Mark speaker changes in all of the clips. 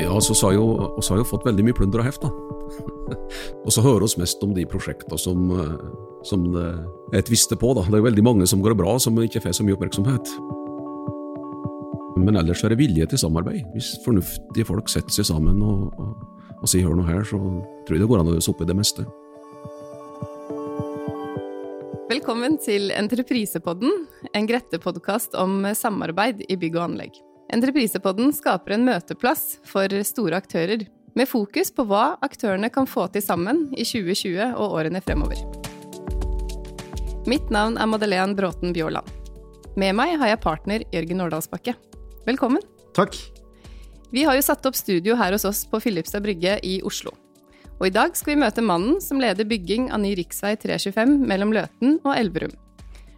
Speaker 1: Ja, så har jo, oss har jo fått veldig mye plunder og heft, da. og så hører oss mest om de prosjektene som, eh, som det er tviste på, da. Det er veldig mange som går bra, som ikke får så mye oppmerksomhet. Men ellers er det vilje til samarbeid. Hvis fornuftige folk setter seg sammen og, og, og sier hør nå her, så tror jeg det går an å løse opp i det meste.
Speaker 2: Velkommen til Entreprisepodden, en Grette-podkast om samarbeid i bygg og anlegg. Entreprisepodden skaper en møteplass for store aktører, med fokus på hva aktørene kan få til sammen i 2020 og årene fremover. Mitt navn er Madeleine Bråten Bjåland. Med meg har jeg partner Jørgen Årdalsbakke. Velkommen.
Speaker 3: Takk.
Speaker 2: Vi har jo satt opp studio her hos oss på Filipstad brygge i Oslo. Og i dag skal vi møte mannen som leder bygging av ny rv. 325 mellom Løten og Elverum.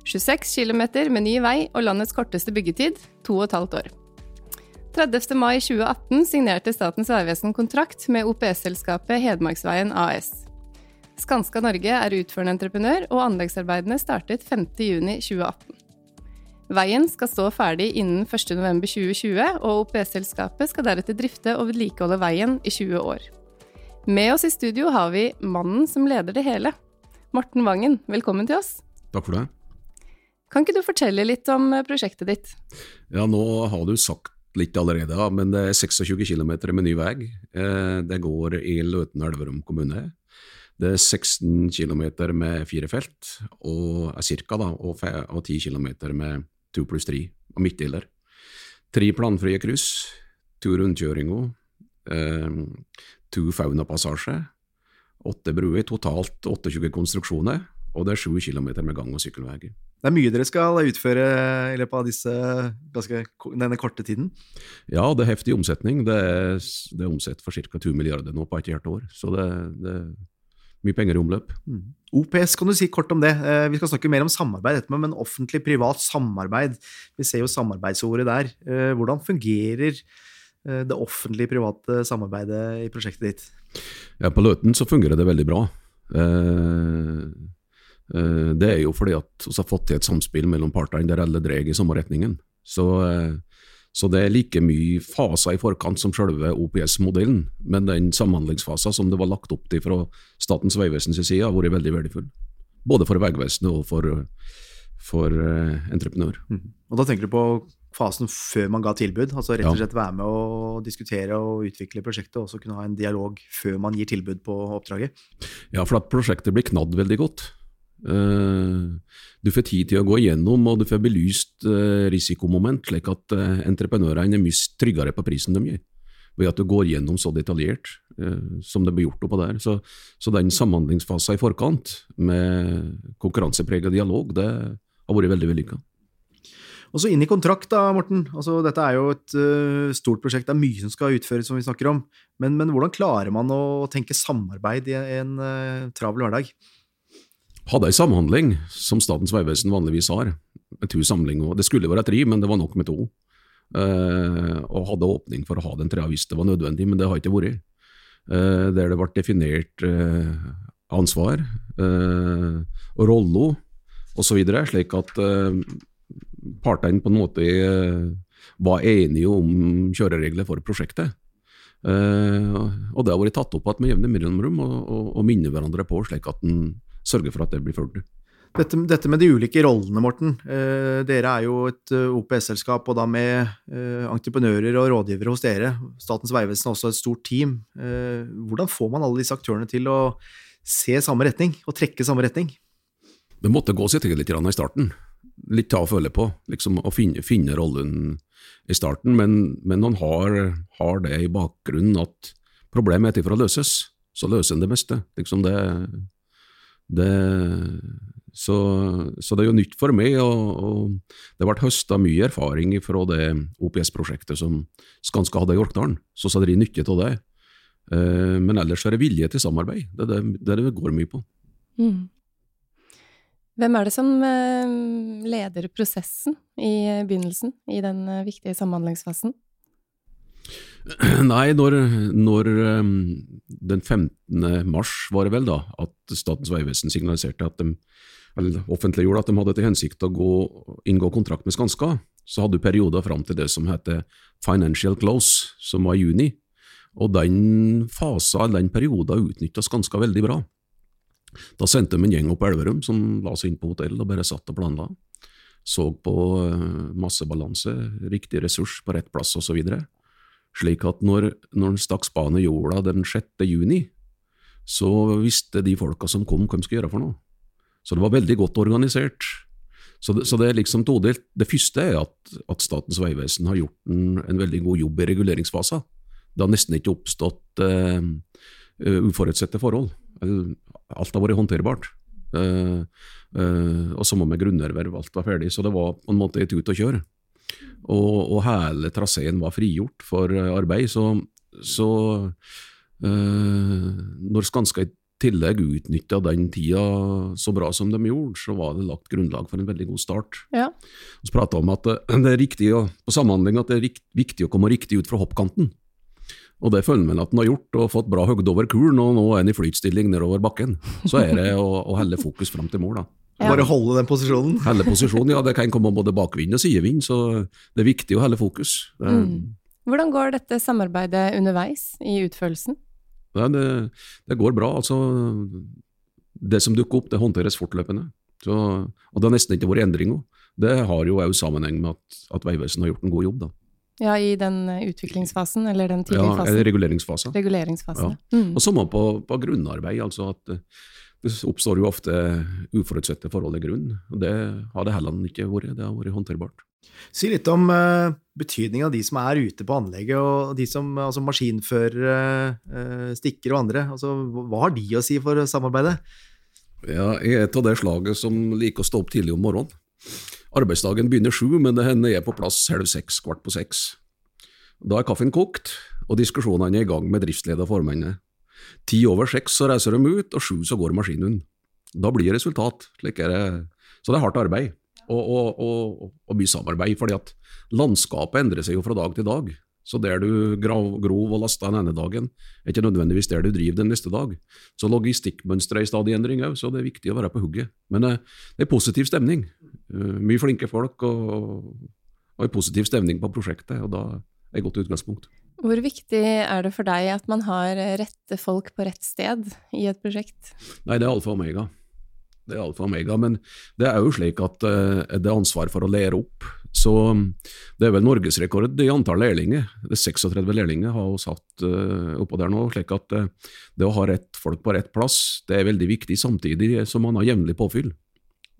Speaker 2: 26 km med ny vei og landets korteste byggetid, to og et halvt år. 30. mai 2018 signerte Statens vegvesen kontrakt med OPS-selskapet Hedmarksveien AS. Skanska Norge er utførende entreprenør, og anleggsarbeidene startet 5.6.2018. Veien skal stå ferdig innen 1.11.2020, og OPS-selskapet skal deretter drifte og vedlikeholde veien i 20 år. Med oss i studio har vi mannen som leder det hele. Morten Vangen, velkommen til oss.
Speaker 1: Takk for det.
Speaker 2: Kan ikke du fortelle litt om prosjektet ditt?
Speaker 1: Ja, nå har du sagt litt allerede, men det er 26 km med ny vei. Det går i Løten Elverum kommune. Det er 16 km med fire felt, og cirka da, og, 10 km med to pluss tre og midtdeler. Tre planfrie kryss, to rundkjøringer, eh, to faunapassasjer, åtte bruer, totalt 28 konstruksjoner, og det er 7 km med gang- og sykkelveier.
Speaker 3: Det er mye dere skal utføre i løpet av disse, ganske, denne korte tiden?
Speaker 1: Ja, det er heftig omsetning. Det er, det er omsett for ca. 2 milliarder nå på et hvert år. Så det, det er mye penger i omløp.
Speaker 3: Mm. OPS, kan du si kort om det? Vi skal snakke mer om samarbeid men offentlig-privat samarbeid. Vi ser jo samarbeidsordet der. Hvordan fungerer det offentlig-private samarbeidet i prosjektet ditt?
Speaker 1: Ja, På Løten så fungerer det veldig bra. Eh, det er jo fordi at vi har fått til et samspill mellom partene der alle drar i samme retningen. Så, så, det er like mye faser i forkant som selve OPS-modellen, men den samhandlingsfasen som det var lagt opp til fra Statens vegvesens side, har vært veldig verdifull. Både for Vegvesenet og for, for entreprenør.
Speaker 3: Mm. Og Da tenker du på fasen før man ga tilbud? altså Rett og slett være med å diskutere og utvikle prosjektet, og også kunne ha en dialog før man gir tilbud på oppdraget?
Speaker 1: Ja, for at prosjektet blir knadd veldig godt. Du får tid til å gå igjennom, og du får belyst risikomoment, slik at entreprenørene er mye tryggere på prisen de gir. Ved at du går gjennom så detaljert som det blir gjort oppå der. Så, så den samhandlingsfasen i forkant, med konkurransepreget dialog, det har vært veldig vellykka.
Speaker 3: Og så inn i kontrakt, da, Morten. Altså, dette er jo et uh, stort prosjekt, det er mye som skal utføres, som vi snakker om. Men, men hvordan klarer man å tenke samarbeid i en uh, travel hverdag?
Speaker 1: hadde ei samhandling, som Statens vegvesen vanligvis har, to samlinger. Det skulle være tre, men det var nok med to. Uh, og hadde åpning for å ha den trea hvis det var nødvendig, men det har ikke vært. Uh, der det ble definert uh, ansvar og roller osv., slik at partene på en måte var enige om kjøreregler for prosjektet. og det har vært tatt opp igjen med jevne mellomrom, og, og, og minner hverandre på, slik at en sørger for at det blir fulgt.
Speaker 3: Dette, dette, med de ulike rollene, Morten. Eh, dere er jo et eh, OPS-selskap, og da med eh, entreprenører og rådgivere hos dere. Statens vegvesen er også et stort team. Eh, hvordan får man alle disse aktørene til å se samme retning, og trekke samme retning?
Speaker 1: Det måtte gå seg eget litt i starten. Litt ta og føle på, liksom å finne, finne rollen i starten, men, men han har, har, det i bakgrunnen at problemet er til for å løses, så løser en det meste. Liksom det, det så, så, det er jo nytt for meg, og, og det ble høsta mye erfaring fra det OPS-prosjektet som Skanska hadde i Orkdalen, så sa de nytte av det. Eh, men ellers er det vilje til samarbeid, det er det, det går mye på. Mm.
Speaker 2: Hvem er det som eh, leder prosessen i begynnelsen, i den eh, viktige samhandlingsfasen?
Speaker 1: Nei, når, når, ehm, den 15. mars var det vel da, at Statens vegvesen signaliserte at de eller offentliggjorde at de hadde til hensikt å gå, inngå kontrakt med Skanska, så hadde du perioder fram til det som heter financial close, som var i juni. Og den fasa, den perioden utnytta Skanska veldig bra. Da sendte de en gjeng opp på Elverum som la seg inn på hotell og bare satt og planla. Så på eh, massebalanse, riktig ressurs på rett plass osv. Slik at når, når en stakk spaden i jorda den 6. juni, så visste de folka som kom, hva de skulle gjøre for noe. Så det var veldig godt organisert. Så det, så det er liksom todelt. Det første er at, at Statens vegvesen har gjort en, en, veldig god jobb i reguleringsfasen. Det har nesten ikke oppstått uh, uforutsette forhold. Alt har vært håndterbart. Uh, uh, og samme med grunnerverv, alt var ferdig. Så det var på en måte et ut og kjøre. Og, og hele traseen var frigjort for arbeid. Så, så uh, når Skanska i tillegg utnytta den tida så bra som de gjorde, så var det lagt grunnlag for en veldig god start.
Speaker 2: Ja.
Speaker 1: Vi prata om at det er riktig på samhandling at det er viktig å komme riktig ut fra hoppkanten. Og det føler man at han har gjort, og fått bra høgde over kulen, og nå er han i flytstilling nedover bakken. Så er det å, å helle fokus fram til mål, da.
Speaker 3: Ja. Bare holde den posisjonen?
Speaker 1: Helle posisjonen, ja. Det kan komme både bakvind og sidevind, så det er viktig å helle fokus. Mm.
Speaker 2: Hvordan går dette samarbeidet underveis i utførelsen?
Speaker 1: Ja, det, det, går bra. altså Det som dukker opp, det håndteres fortløpende. Så, og det har nesten ikke vært endringer. Det har jo òg sammenheng med at, at Vegvesenet har gjort en god jobb. da.
Speaker 2: Ja, i den eh, utviklingsfasen, eller den tidlige
Speaker 1: ja,
Speaker 2: fasen?
Speaker 1: reguleringsfasen.
Speaker 2: Reguleringsfasen,
Speaker 1: ja. Mm. Og samme på, på, grunnarbeid. altså at eh, Det oppstår jo ofte uforutsette forhold i grunnen. og Det har det heller ikke vært. Det har vært håndterbart.
Speaker 3: Si litt om uh, betydningen av de som er ute på anlegget, og de som, altså maskinførere, uh, stikkere og andre. Altså, hva har de å si for samarbeidet?
Speaker 1: Ja, Jeg er av det slaget som liker å stå opp tidlig om morgenen. Arbeidsdagen begynner sju, men det hender jeg er på plass halv seks, kvart på seks. Da er kaffen kokt, og diskusjonene er i gang med driftsleder og formennene. Ti over seks så reiser de ut, og sju så går maskinen. Da blir det resultat. Slik er det. Så det er hardt arbeid og, og, og, og mye samarbeid, fordi at landskapet endrer seg jo fra dag til dag. Så der du grov, grov og lasta den ene dagen, er ikke nødvendigvis der du driver den neste dag. Så logistikkmønsteret er i stadig endring òg, så det er viktig å være på hugget. Men eh, det er positiv stemning. Uh, mye flinke folk og, og en positiv stemning på prosjektet, og da er et godt utgangspunkt.
Speaker 2: Hvor viktig er det for deg at man har rette folk på rett sted i et prosjekt?
Speaker 1: Nei, det er alfa og omega. Det er alfa og omega, men det er jo slik at uh, det er ansvar for å lære opp så um, det er vel norgesrekord i antall lærlinger. Det er 36 lærlinger har vi satt uh, oppå der nå. slik at uh, det å ha rett folk på rett plass, det er veldig viktig, samtidig som man har jevnlig påfyll.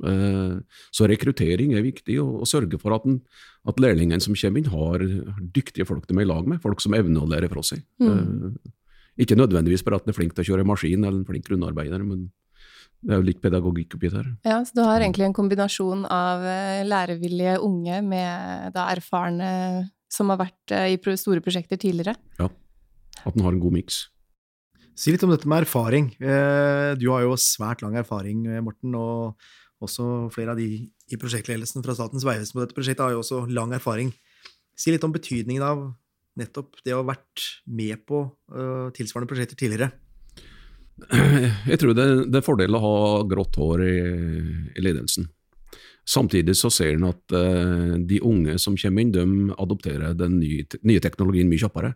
Speaker 1: Uh, så rekruttering er viktig, og, og sørge for at, den, at lærlingene som kommer inn, har dyktige folk de er i lag med, folk som evner å lære fra seg. Mm. Ikke nødvendigvis bare at en er flink til å kjøre maskin eller en flink grunnarbeider, men det er jo litt pedagogikk oppi der.
Speaker 2: Ja, så du har egentlig en kombinasjon av eh, lærevillige unge med da erfarne som har vært eh, i store prosjekter tidligere?
Speaker 1: Ja, at den har en god miks.
Speaker 3: Si litt om dette med erfaring. Eh, du har jo svært lang erfaring, Morten, og også flere av de i prosjektledelsen fra Statens vegvesen på dette prosjektet har jo også lang erfaring. Si litt om betydningen av nettopp det å ha vært med på tilsvarende prosjekter tidligere.
Speaker 1: Jeg tror det, det, er fordel å ha grått hår i, i ledelsen. Samtidig så ser en at uh, de unge som kommer inn, de adopterer den nye, nye teknologien mye kjappere.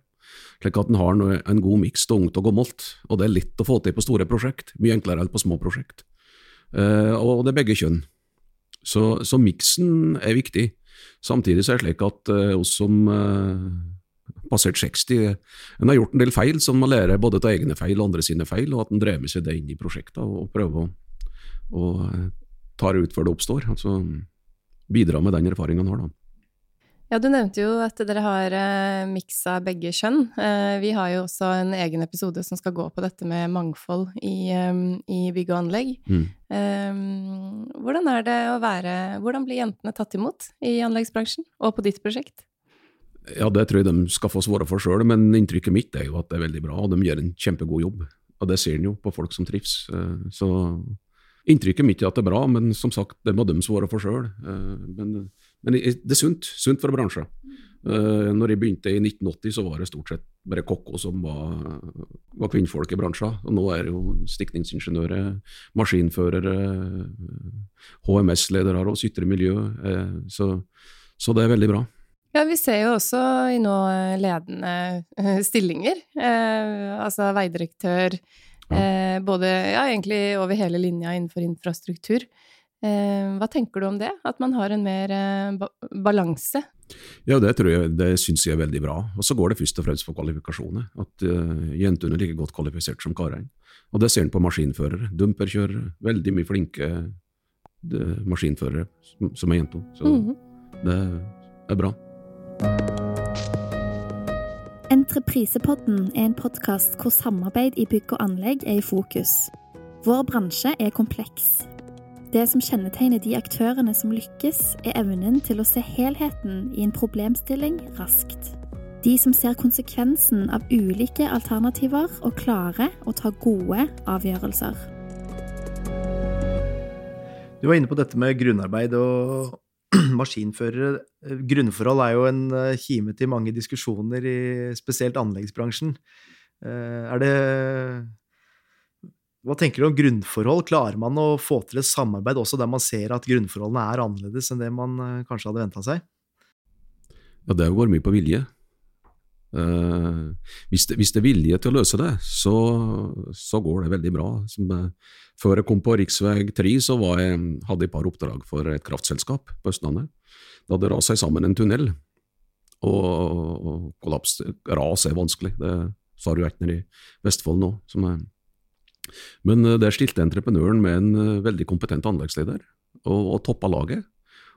Speaker 1: Slik at en har en god miks av ungt og gammelt, og det er lett å få til på store prosjekt. Mye enklere enn på små prosjekt. Uh, og det er begge kjønn. Så, så miksen er viktig. Samtidig så er det slik at uh, oss som passert 60. En har gjort en del feil, så en må lære både av egne feil og andre sine feil, og at en drar med seg det inn i prosjektet og prøver å, å eh, ta det ut før det oppstår. Altså, bidra med den erfaringen en har. da.
Speaker 2: Ja, du nevnte jo at dere har eh, miksa begge kjønn. Eh, vi har jo også en egen episode som skal gå på dette med mangfold i, um, i bygg og anlegg.
Speaker 1: Mm.
Speaker 2: Eh, hvordan er det å være Hvordan blir jentene tatt imot i anleggsbransjen, og på ditt prosjekt?
Speaker 1: Ja, Det tror jeg de skal få svare for sjøl, men inntrykket mitt er jo at det er veldig bra, og de gjør en kjempegod jobb. Og det ser en jo på folk som trives. Eh, Så inntrykket mitt er at det er bra, men som sagt, det må de svare for sjøl. Men men det er sunt, sunt for bransjen. Uh, når jeg begynte i 1980, så var det stort sett bare kokker som var, var kvinnfolk i bransjen. Og nå er det jo stikningsingeniører, maskinførere, HMS-ledere og ytre miljø. Så, så, det er veldig bra.
Speaker 2: Ja, vi ser jo også i nå ledende eh, stillinger. Eh, altså veidirektør, eh, både ja, egentlig over hele linja innenfor infrastruktur. Hva tenker du om det, at man har en mer balanse?
Speaker 1: Ja, det tror jeg, det syns jeg er veldig bra. Og så går det først og fremst på kvalifikasjoner. At uh, jentene er like godt kvalifisert som karene. Og det ser en på maskinførere. Dumperkjørere. Veldig mye flinke maskinførere som, som, er jenter. Så mm -hmm. det er bra.
Speaker 4: Entreprisepodden er en podkast hvor samarbeid i bygg og anlegg er i fokus. Vår bransje er kompleks. Det som kjennetegner de aktørene som lykkes, er evnen til å se helheten i en problemstilling raskt. De som ser konsekvensen av ulike alternativer og klarer å ta gode avgjørelser.
Speaker 3: Du var inne på dette med grunnarbeid og maskinførere. Grunnforhold er jo en eh, kime til mange diskusjoner i spesielt anleggsbransjen. Eh, er det hva tenker du om grunnforhold? Klarer man å få til et samarbeid også der man ser at grunnforholdene er annerledes enn det man eh, kanskje hadde venta seg?
Speaker 1: Ja, det går mye på vilje. Uh, hvis, det, hvis, det, er vilje til å løse det, så, så går det veldig bra. Som, uh, før jeg kom på rv. 3, så jeg, hadde jeg et par oppdrag for et kraftselskap på Østlandet. Da hadde rast seg sammen en tunnel, og, og kollaps Ras er vanskelig, det sa du nede i Vestfold nå. men eh, der stilte entreprenøren med en eh, veldig kompetent anleggsleder, og, og toppa laget.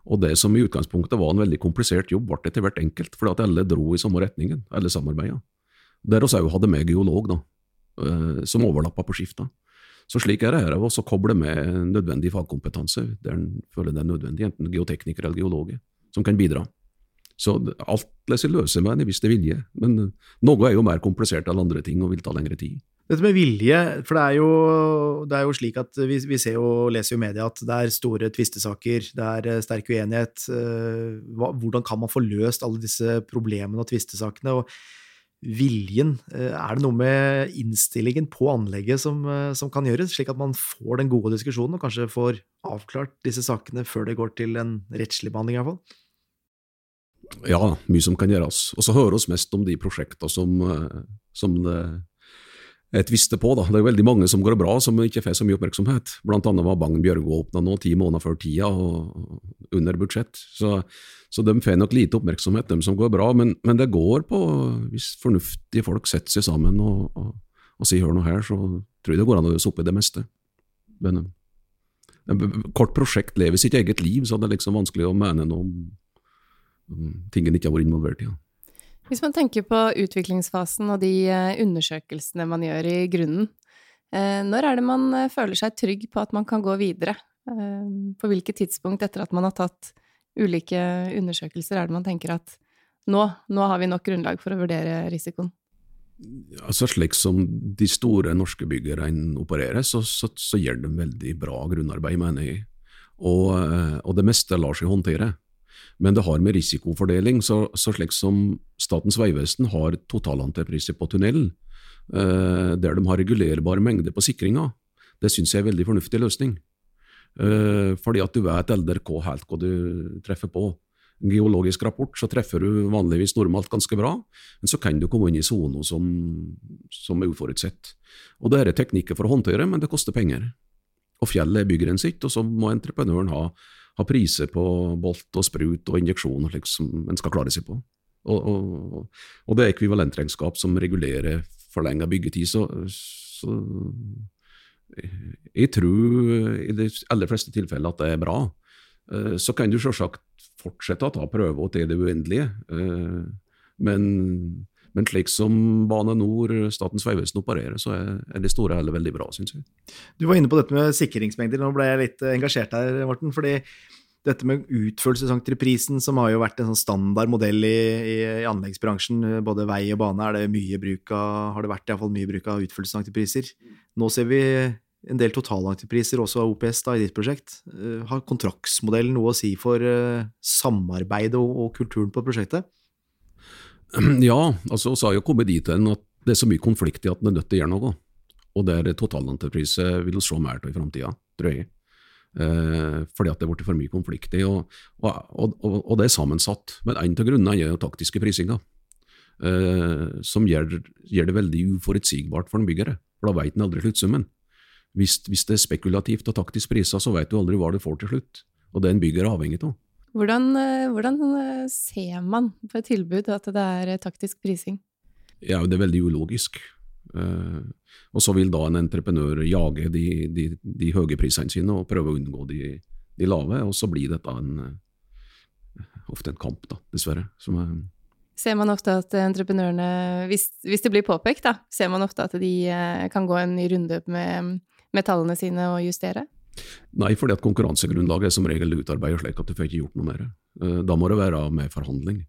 Speaker 1: Og det som i utgangspunktet var en veldig komplisert jobb, ble etter hvert enkelt, fordi at alle dro i samme retningen, alle samarbeida. Der oss òg hadde med geolog, da, eh, som overlappa på skifta. Så slik er det her, å koble med nødvendig fagkompetanse der en føler det er nødvendig, enten geotekniker eller geologer, som kan bidra. Så alt lar seg løse med en viss vilje, men noe er jo mer komplisert enn andre ting og vil ta lengre tid.
Speaker 3: Dette med vilje, for det er jo, det er jo slik at vi, vi, ser jo, leser i media at det er store tvistesaker, det er eh, sterk uenighet. Eh, hvordan kan man få løst alle disse problemene og tvistesakene? Og viljen, eh, er det noe med innstillingen på anlegget som, som kan gjøres, slik at man får den gode diskusjonen og kanskje får avklart disse sakene før det går til en rettslig behandling, i hvert fall?
Speaker 1: Ja, mye som kan gjøres. Og så hører vi mest om de prosjektene som, som det jeg visste på. da. Det er veldig mange som går bra, som ikke får så mye oppmerksomhet. Blant annet var Bang Bjørgo åpna nå ti måneder før tida, og under budsjett. Så, så de får nok lite oppmerksomhet, de som går bra. Men, men, det går på Hvis fornuftige folk setter seg sammen og, og, og sier 'hør nå her', så tror jeg det går an å løse opp i det meste. Men, kort prosjekt lever sitt eget liv, så det er liksom vanskelig å mene noe om, om ting en ikke har vært involvert i. Ja.
Speaker 2: Hvis man tenker på utviklingsfasen og de eh, undersøkelsene man gjør i grunnen, eh, når er det man eh, føler seg trygg på at man kan gå videre? På hvilket tidspunkt etter at man har tatt ulike undersøkelser er det man tenker at nå, nå har vi nok grunnlag for å vurdere risikoen?
Speaker 1: Altså Slik som de store norske byggerne opererer, så, så, så, gjør de veldig bra grunnarbeid, mener jeg. Og, og det meste lar seg håndtere. Men det har med risikofordeling, så, så slik som Statens vegvesen har totalentrepriser på tunnel, eh, der de har regulerbare mengder på sikringa, det syns jeg er en veldig fornuftig løsning. Eh, fordi at du vet LDRK helt hva du treffer på. Geologisk rapport så treffer du vanligvis normalt ganske bra, men så kan du komme inn i soner som, som, er uforutsett. Og Det er teknikker for å håndtere, men det koster penger. Og fjellet er byggeren sitt, og så må entreprenøren ha ha priser på bolt og sprut og injeksjoner som en skal klare seg på. Og, og, og det er ekvivalentregnskap som regulerer forlenga byggetid, så, så, jeg tror i de aller fleste tilfeller at det er bra. Eh, så kan du selvsagt fortsette å ta prøver til det uendelige, eh, men, men slik som Bane Nor, Statens vegvesen opererer, så er det store hele veldig bra, syns jeg.
Speaker 3: Du var inne på dette med sikringsmengder. Nå ble jeg litt engasjert her, Morten. fordi dette med utførelsesentreprise, som har jo vært en sånn standard modell i, i, i, anleggsbransjen, både vei og bane, er det mye bruk av, har det vært i fall mye bruk av utførelsesentrepriser. Nå ser vi en del totalentrepriser også av OPS da, i ditt prosjekt. Uh, har kontraktsmodellen noe å si for uh, samarbeidet og, og, kulturen på prosjektet?
Speaker 1: Ja, altså vi har jo kommet dit hen at det er så mye konflikt i at en er nødt til å gjøre noe. Og det er totalentreprise vil vi se mer av i framtida, tror jeg. Eh, fordi at det er blitt for mye konflikt i, og, og, og, og, det er sammensatt. Men en av grunnene er jo taktiske prisinger, som gjør, gjør, det veldig uforutsigbart for en byggere. For da vet en aldri sluttsummen. Hvis, hvis, det er spekulativt og taktisk prisa, så vet du aldri hva du får til slutt. Og det er en bygger er avhengig av.
Speaker 2: Hvordan, eh, hvordan, eh, ser man på et tilbud at det er taktisk prising?
Speaker 1: Ja, Det er veldig ulogisk. Og så vil da en entreprenør jage de, de, de høye prisene sine og prøve å unngå de, de lave, og så blir dette en, ofte en kamp, da, dessverre. Er,
Speaker 2: ser man ofte at entreprenørene, hvis, hvis, det blir påpekt, da, ser man ofte at de kan gå en ny runde med med tallene sine og justere?
Speaker 1: Nei, fordi at konkurransegrunnlaget er som regel utarbeidet slik at du får ikke gjort noe mer. Eh, da må det være med forhandling.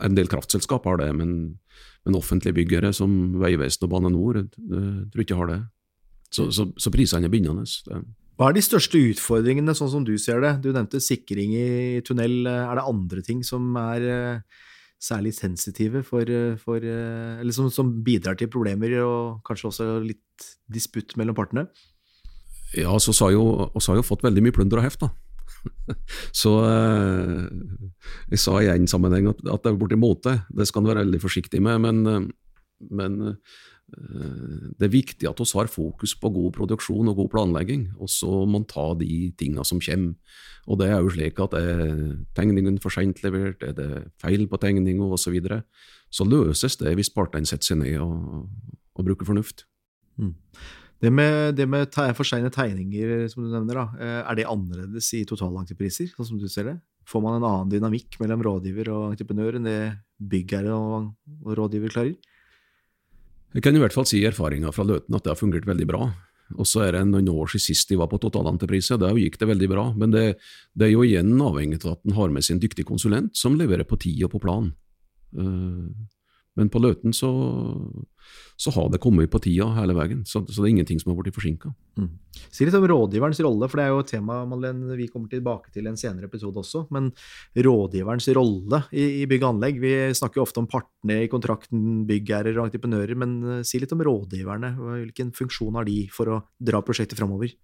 Speaker 1: en del kraftselskap har det, men, men offentlige byggere som Vegvesenet og Bane Nor eh, tror ikke har det. Så, så, så prisene er bindende.
Speaker 3: Hva er de største utfordringene, sånn som du ser det? Du nevnte sikring i tunnel. Er det andre ting som er eh, særlig sensitive for, for Eller som, som, bidrar til problemer, og kanskje også litt disputt mellom partene?
Speaker 1: Ja, så har jo, har jo fått veldig mye plunder og heft, da. så eh, jeg sa i en sammenheng at, at det er bortimot det. det skal en være veldig forsiktig med, men, men Eh, det er viktig at vi har fokus på god produksjon og god planlegging, og så må man ta de tingene som kommer. Og det er jo slik at er tegningen for sent levert, er det feil på tegninga osv., så, videre, så løses det hvis partene setter seg ned og, og bruker fornuft. Mm.
Speaker 3: Det med, det med for seine tegninger, som du nevner, da, eh, er det annerledes i totalentrepriser, sånn som du ser det? Får man en annen dynamikk mellom rådgiver og entreprenør enn det byggherre og, og rådgiver klarer?
Speaker 1: Jeg kan i hvert fall si erfaringa fra Løten at det har fungert veldig bra. Og så er det noen år siden sist de var på totalentreprise, da gikk det veldig bra. Men det, det, er jo igjen avhengig av at en har med seg en dyktig konsulent som leverer på tid og på plan. Uh, men på Løten så, så, har det kommet på tida hele veien, så, så det er ingenting som har blitt forsinka. Mm.
Speaker 3: Si litt om rådgiverens rolle, for det er jo et tema Madeleine, vi kommer tilbake til i en senere episode også. Men rådgiverens rolle i, i bygg og anlegg. Vi snakker jo ofte om partene i kontrakten, byggherrer og entreprenører, men uh, si litt om rådgiverne. Hvilken funksjon har de for å dra prosjektet framover?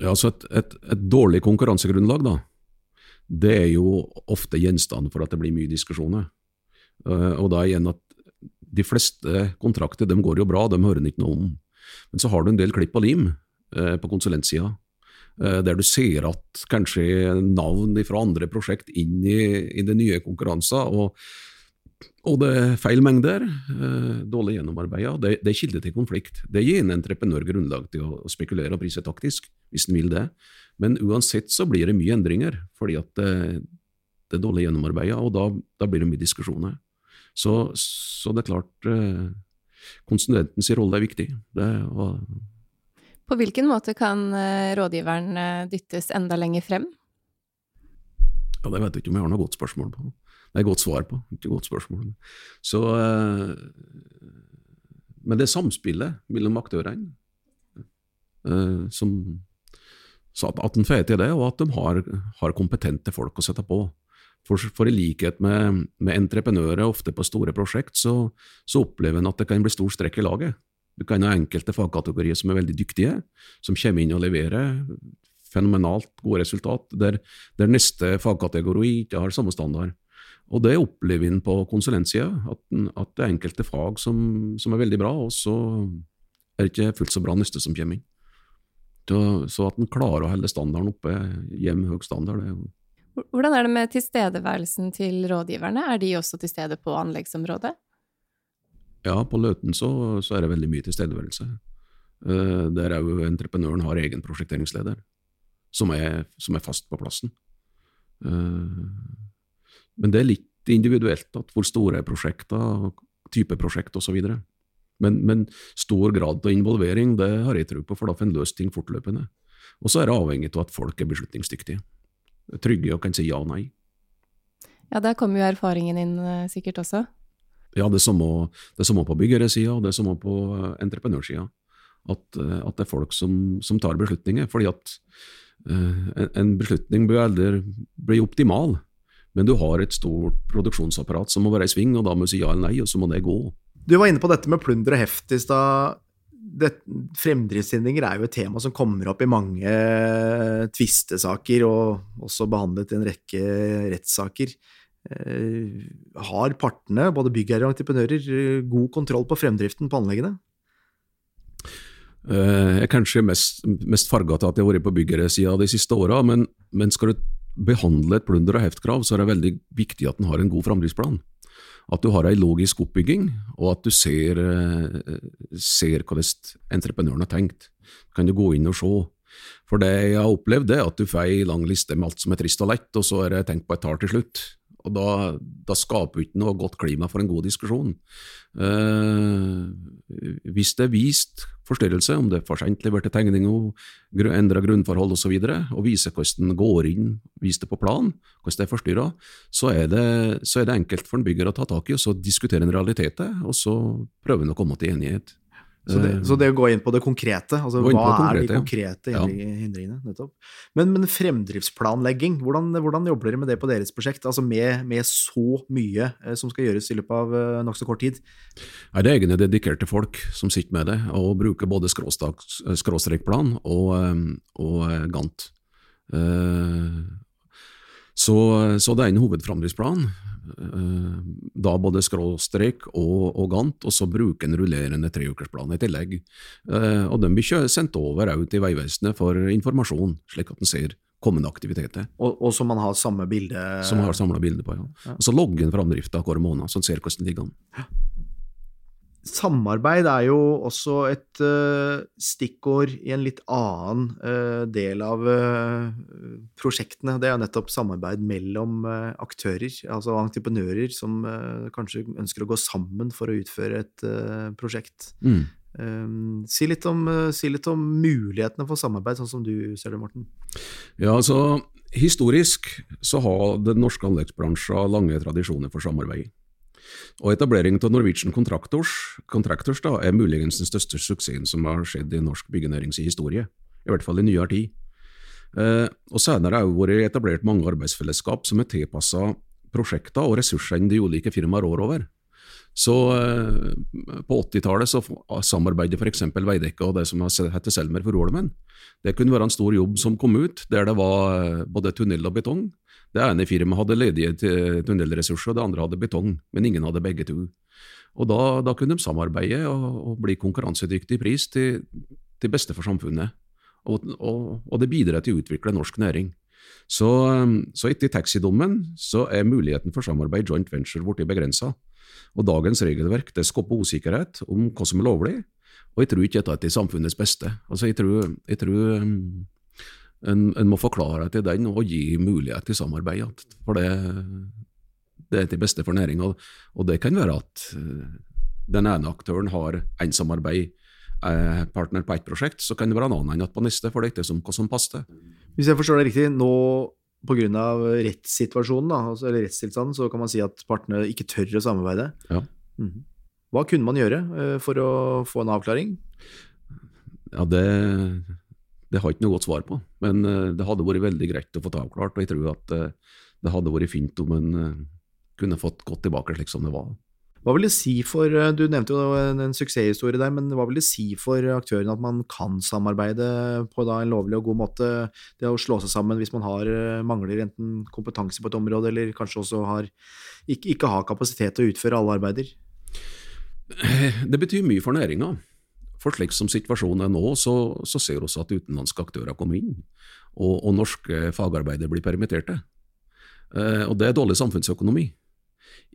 Speaker 1: Ja, altså et, et, et dårlig konkurransegrunnlag, da. Det er jo ofte gjenstand for at det blir mye diskusjoner. Uh, og da igjen at de fleste kontrakter de går jo bra, de hører en ikke noe om. Men så har du en del klipp og lim eh, på konsulentsida, eh, der du ser at kanskje navn fra andre prosjekt inn i, i det nye konkurransene. og, og det er feil mengder, eh, dårlig gjennomarbeida. Det, det, er kilde til konflikt. Det gir en entreprenør grunnlag til å, å spekulere og prise taktisk, hvis en vil det. Men uansett så blir det mye endringer, fordi at det, det er dårlig gjennomarbeida, og da, da blir det mye diskusjoner. Så, så det er klart eh, Konsulentens rolle er viktig. Det, og,
Speaker 2: på hvilken måte kan eh, rådgiveren eh, dyttes enda lenger frem?
Speaker 1: Ja, Det vet jeg ikke om jeg har noe godt spørsmål på. Det er godt svar på, ikke godt spørsmål. Så, men det er samspillet mellom aktørene som at en får til det, og at de har, har kompetente folk å sette på. For, for, i likhet med, med, entreprenører ofte på store prosjekt, så, så opplever en at det kan bli stor strekk i laget. Du kan ha enkelte fagkategorier som er veldig dyktige, som kommer inn og leverer fenomenalt gode resultat, der, der neste fagkategori ikke har samme standard. Og det opplever en på konsulentsida, at, at, det er enkelte fag som, som, er veldig bra, og så er det ikke fullt så bra neste som kommer inn. Så, så at en klarer å holde standarden oppe, jevn høy standard, det er jo
Speaker 2: hvordan er det med tilstedeværelsen til rådgiverne, er de også til stede på anleggsområdet?
Speaker 1: Ja, på Løten så, så er det veldig mye tilstedeværelse. Uh, der òg entreprenøren har egen prosjekteringsleder, som er, som er, fast på plassen. Men det er litt individuelt, at hvor store er prosjekter, type prosjekt osv. Men, men stor grad av involvering, det har jeg tro på, for da får en løst ting fortløpende. Og så er det avhengig av at folk er beslutningsdyktige. Trygge og kan si ja og nei.
Speaker 2: Ja, der kommer jo erfaringen inn eh, sikkert også.
Speaker 1: Ja, det er samme, det er samme på byggeresida, og det er samme på eh, entreprenørsida. At, eh, at, det er folk som, som, tar beslutninger. fordi at uh, en beslutning bør aldri bli optimal, men du har et stort produksjonsapparat som må være i sving, og da må du si ja eller nei, og så må det gå.
Speaker 3: Du var inne på dette med plunder og heft i stad. Fremdriftshindringer er jo et tema som kommer opp i mange tvistesaker, og også behandlet i en rekke rettssaker. Eh, har partene, både byggherre og entreprenører, god kontroll på fremdriften på anleggene?
Speaker 1: Eh, jeg er kanskje mest, mest til at jeg har vært på byggeresida de siste åra, men, men, skal du behandle et plunder- og heftkrav, så er det veldig viktig at en har en god framdriftsplan. At du har ei logisk oppbygging, og at du ser, eh, ser hvordan entreprenøren har tenkt. Kan du gå inn og se. For det jeg har opplevd, er at du får ei lang liste med alt som er trist og lett, og så er det tenkt på et tall til slutt. Og da, da skaper du ikke noe godt klima for en god diskusjon. Eh, hvis det er vist forstyrrelse, om det er for sent leverte tegninger, endra grunnforhold osv., og, så videre, og viser hvordan det går inn, viser det på plan, hvordan det er forstyrra, så, så, er det enkelt for en bygger å ta tak i og så diskutere en realitet, og så prøve å komme til enighet.
Speaker 3: Så det, så det, å gå inn på det konkrete, altså hva det konkrete, er de konkrete ja. hindringene? nettopp. Men, men fremdriftsplanlegging, hvordan, hvordan, jobber dere med det på deres prosjekt? Altså med, med så mye eh, som skal gjøres i løpet av uh, nokså kort tid?
Speaker 1: Nei, det er egne dedikerte folk som sitter med det, og bruker både skråstrekplan og, eh, og Gant. Så, så, det er en hovedframdriftsplan. Eh, da både skråstrek og, og, gant, og så bruke en rullerende treukersplan i tillegg. Eh, og den blir sendt over ut til Vegvesenet for informasjon, slik at en ser kommende aktiviteter.
Speaker 3: Og, og som man har samme bilde
Speaker 1: Som man har samla bilde på, ja. ja. Og så logger en framdrifta hver måned, så en ser hvordan det ligger an.
Speaker 3: Samarbeid er jo også et uh, stikkord i en litt annen uh, del av uh, prosjektene. Det er nettopp samarbeid mellom aktører, altså entreprenører som kanskje ønsker å gå sammen for å utføre et prosjekt. Mm. Si litt, om, si, litt om, mulighetene for samarbeid, sånn som du ser det, Morten.
Speaker 1: Ja, altså Historisk så har den norske anleggsbransjen lange tradisjoner for samarbeid. Og etableringen av Norwegian Contractors, Contractors da, er muligens den største suksessen som har skjedd i norsk byggenærings historie, i hvert fall i nyere tid. Eh, og Senere har det vært etablert mange arbeidsfellesskap som er tilpassa prosjekter og ressursene de ulike firmaer rår over. Så eh, På 80-tallet så samarbeidet f.eks. Veidekke og det som heter Selmer for Rolmen. Det kunne være en stor jobb som kom ut, der det var eh, både tunnel og betong. Det ene firmaet hadde ledige tunnelressurser, og det andre hadde betong, men ingen hadde begge to. Og Da, da kunne de samarbeide og, og bli konkurransedyktig i pris til, til, beste for samfunnet. Og, og, og, det bidrar til å utvikle norsk næring. Så, så etter taxidommen er muligheten for samarbeid joint venture blitt begrensa. Og dagens regelverk det skaper usikkerhet om hva som er lovlig, og jeg tror ikke dette er til samfunnets beste. Altså, jeg tror, jeg tror en, en, må forklare til den og gi mulighet til samarbeid. For det, det er til beste for næringa. Og det kan være at eh, den ene aktøren har en samarbeidspartner eh, på ett prosjekt, så kan det være en annen enn på neste, for det er ikke som, hva som passer.
Speaker 3: Hvis jeg forstår det riktig, nå pga. rettssituasjonen, da, altså, eller rettstilstanden, så kan man si at partene ikke tør å samarbeide.
Speaker 1: Ja.
Speaker 3: Mhm. Hva kunne man gjøre uh, for å få en avklaring?
Speaker 1: Ja, det det har jeg ikke noe godt svar på, men eh, det hadde vært veldig greit å få avklart. Og jeg tror at eh, det hadde vært fint om en eh, kunne fått gått tilbake slik som det var.
Speaker 3: Hva vil det si for, Du nevnte jo en, en suksesshistorie der, men hva vil det si for aktørene at man kan samarbeide på en lovlig og god måte? Det å slå seg sammen hvis man har, mangler enten kompetanse på et område, eller kanskje også har, ikke, ikke har kapasitet til å utføre alle arbeider?
Speaker 1: Det betyr mye for næringa. For slik som situasjonen er nå, så, så ser vi også at utenlandske aktører kommer inn, og, og norske fagarbeidere blir permitterte. Eh, og det er dårlig samfunnsøkonomi.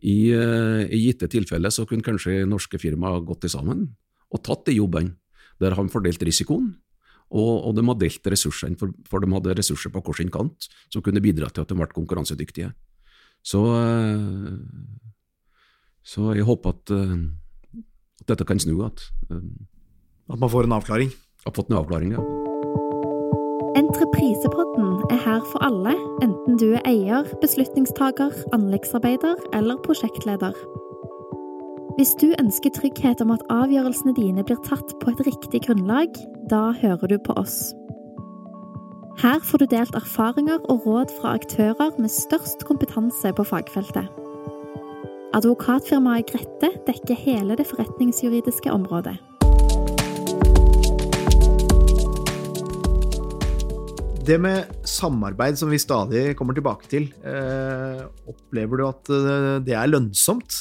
Speaker 1: I, eh, i gitte tilfeller så kunne kanskje norske firmaer gått til sammen og tatt de jobbene. Der har de fordelt risikoen, Og, og de har delt ressursene, for, for, de hadde ressurser på hver sin kant som kunne bidra til at de ble konkurransedyktige. Så, eh, så jeg håper at, eh, at dette kan snu igjen.
Speaker 3: At man får en avklaring?
Speaker 1: Har fått en avklaring, ja.
Speaker 4: Entreprisepodden er her for alle, enten du er eier, beslutningstaker, anleggsarbeider eller prosjektleder. Hvis du ønsker trygghet om at avgjørelsene dine blir tatt på et riktig grunnlag, da hører du på oss. Her får du delt erfaringer og råd fra aktører med størst kompetanse på fagfeltet. Advokatfirmaet Grette dekker hele det forretningsjuridiske området.
Speaker 3: Det med samarbeid som vi stadig kommer tilbake til, eh, opplever du at eh, det er lønnsomt?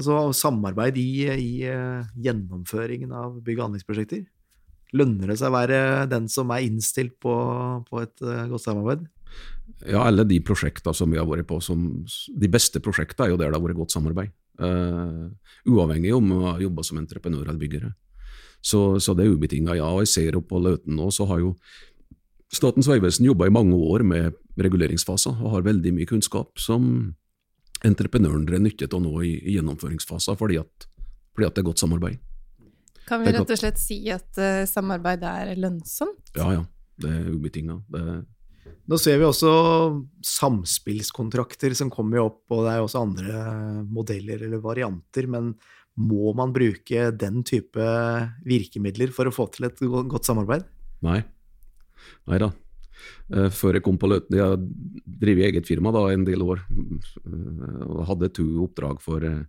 Speaker 3: Altså samarbeid i, i uh, gjennomføringen av bygg- og anleggsprosjekter? Lønner det seg å være den som er innstilt på, på et uh, godt samarbeid?
Speaker 1: Ja, alle de prosjektene som vi har vært på, som, de beste prosjektene er jo der det har vært godt samarbeid. Uh, uavhengig om å jobbe som entreprenør eller byggere. Så, så det er ubetinga ja. Og jeg ser jo på Løten nå, så har jo Statens vegvesen jobba i mange år med reguleringsfaser og har veldig mye kunnskap som entreprenøren drar nytte av nå i, i gjennomføringsfaser, fordi at, fordi at, det er godt samarbeid.
Speaker 2: Kan vi rett og slett si at uh, samarbeid er lønnsomt?
Speaker 1: Ja, ja. Det er ubetinga.
Speaker 3: Nå ser vi også samspillskontrakter som kommer opp, og det er også andre modeller eller varianter. Men må man bruke den type virkemidler for å få til et godt samarbeid?
Speaker 1: Nei. Nei da. Eh, før jeg kom på Løten. Jeg drev eget firma da en del år, eh, og hadde to oppdrag for, eh,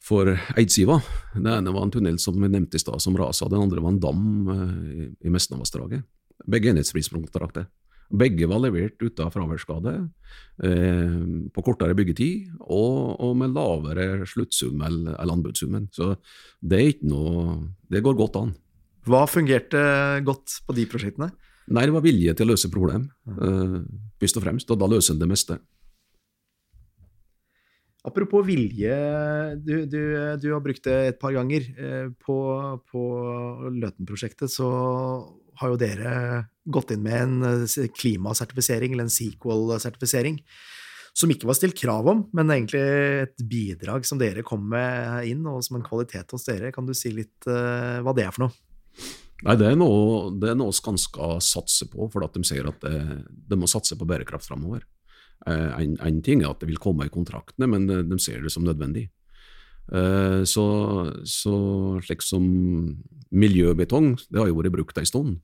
Speaker 1: for Eidsiva. Det ene var en tunnel som vi nevnte i stad, som rasa. Den andre var en dam i Mesnavassdraget. Begge enhetspriskontakter. Begge var levert uten fraværsskade, eh, på kortere byggetid og, og med lavere sluttsum eller anbudssummen. Så det noe Det går godt an.
Speaker 3: Hva fungerte godt på de prosjektene?
Speaker 1: Nei, Det var vilje til å løse problem, uh, først og fremst. Og da løser en det meste.
Speaker 3: Apropos vilje, du, du, du, har brukt det et par ganger. Eh, på, på Løten-prosjektet så har jo dere gått inn med en eh, klimasertifisering, eller en sequel-sertifisering, som ikke var stilt krav om, men egentlig et bidrag som dere kom med inn, og som en kvalitet hos dere. Kan du si litt uh, hva det er for noe?
Speaker 1: Nei, Det er noe, det er noe Skanska satser på, for at de sier at det, de må satse på bærekraft framover. Eh, en, en, ting er at det vil komme i kontraktene, men de ser det som nødvendig. Eh, så, så slik som miljøbetong, det har jo vært brukt en stund.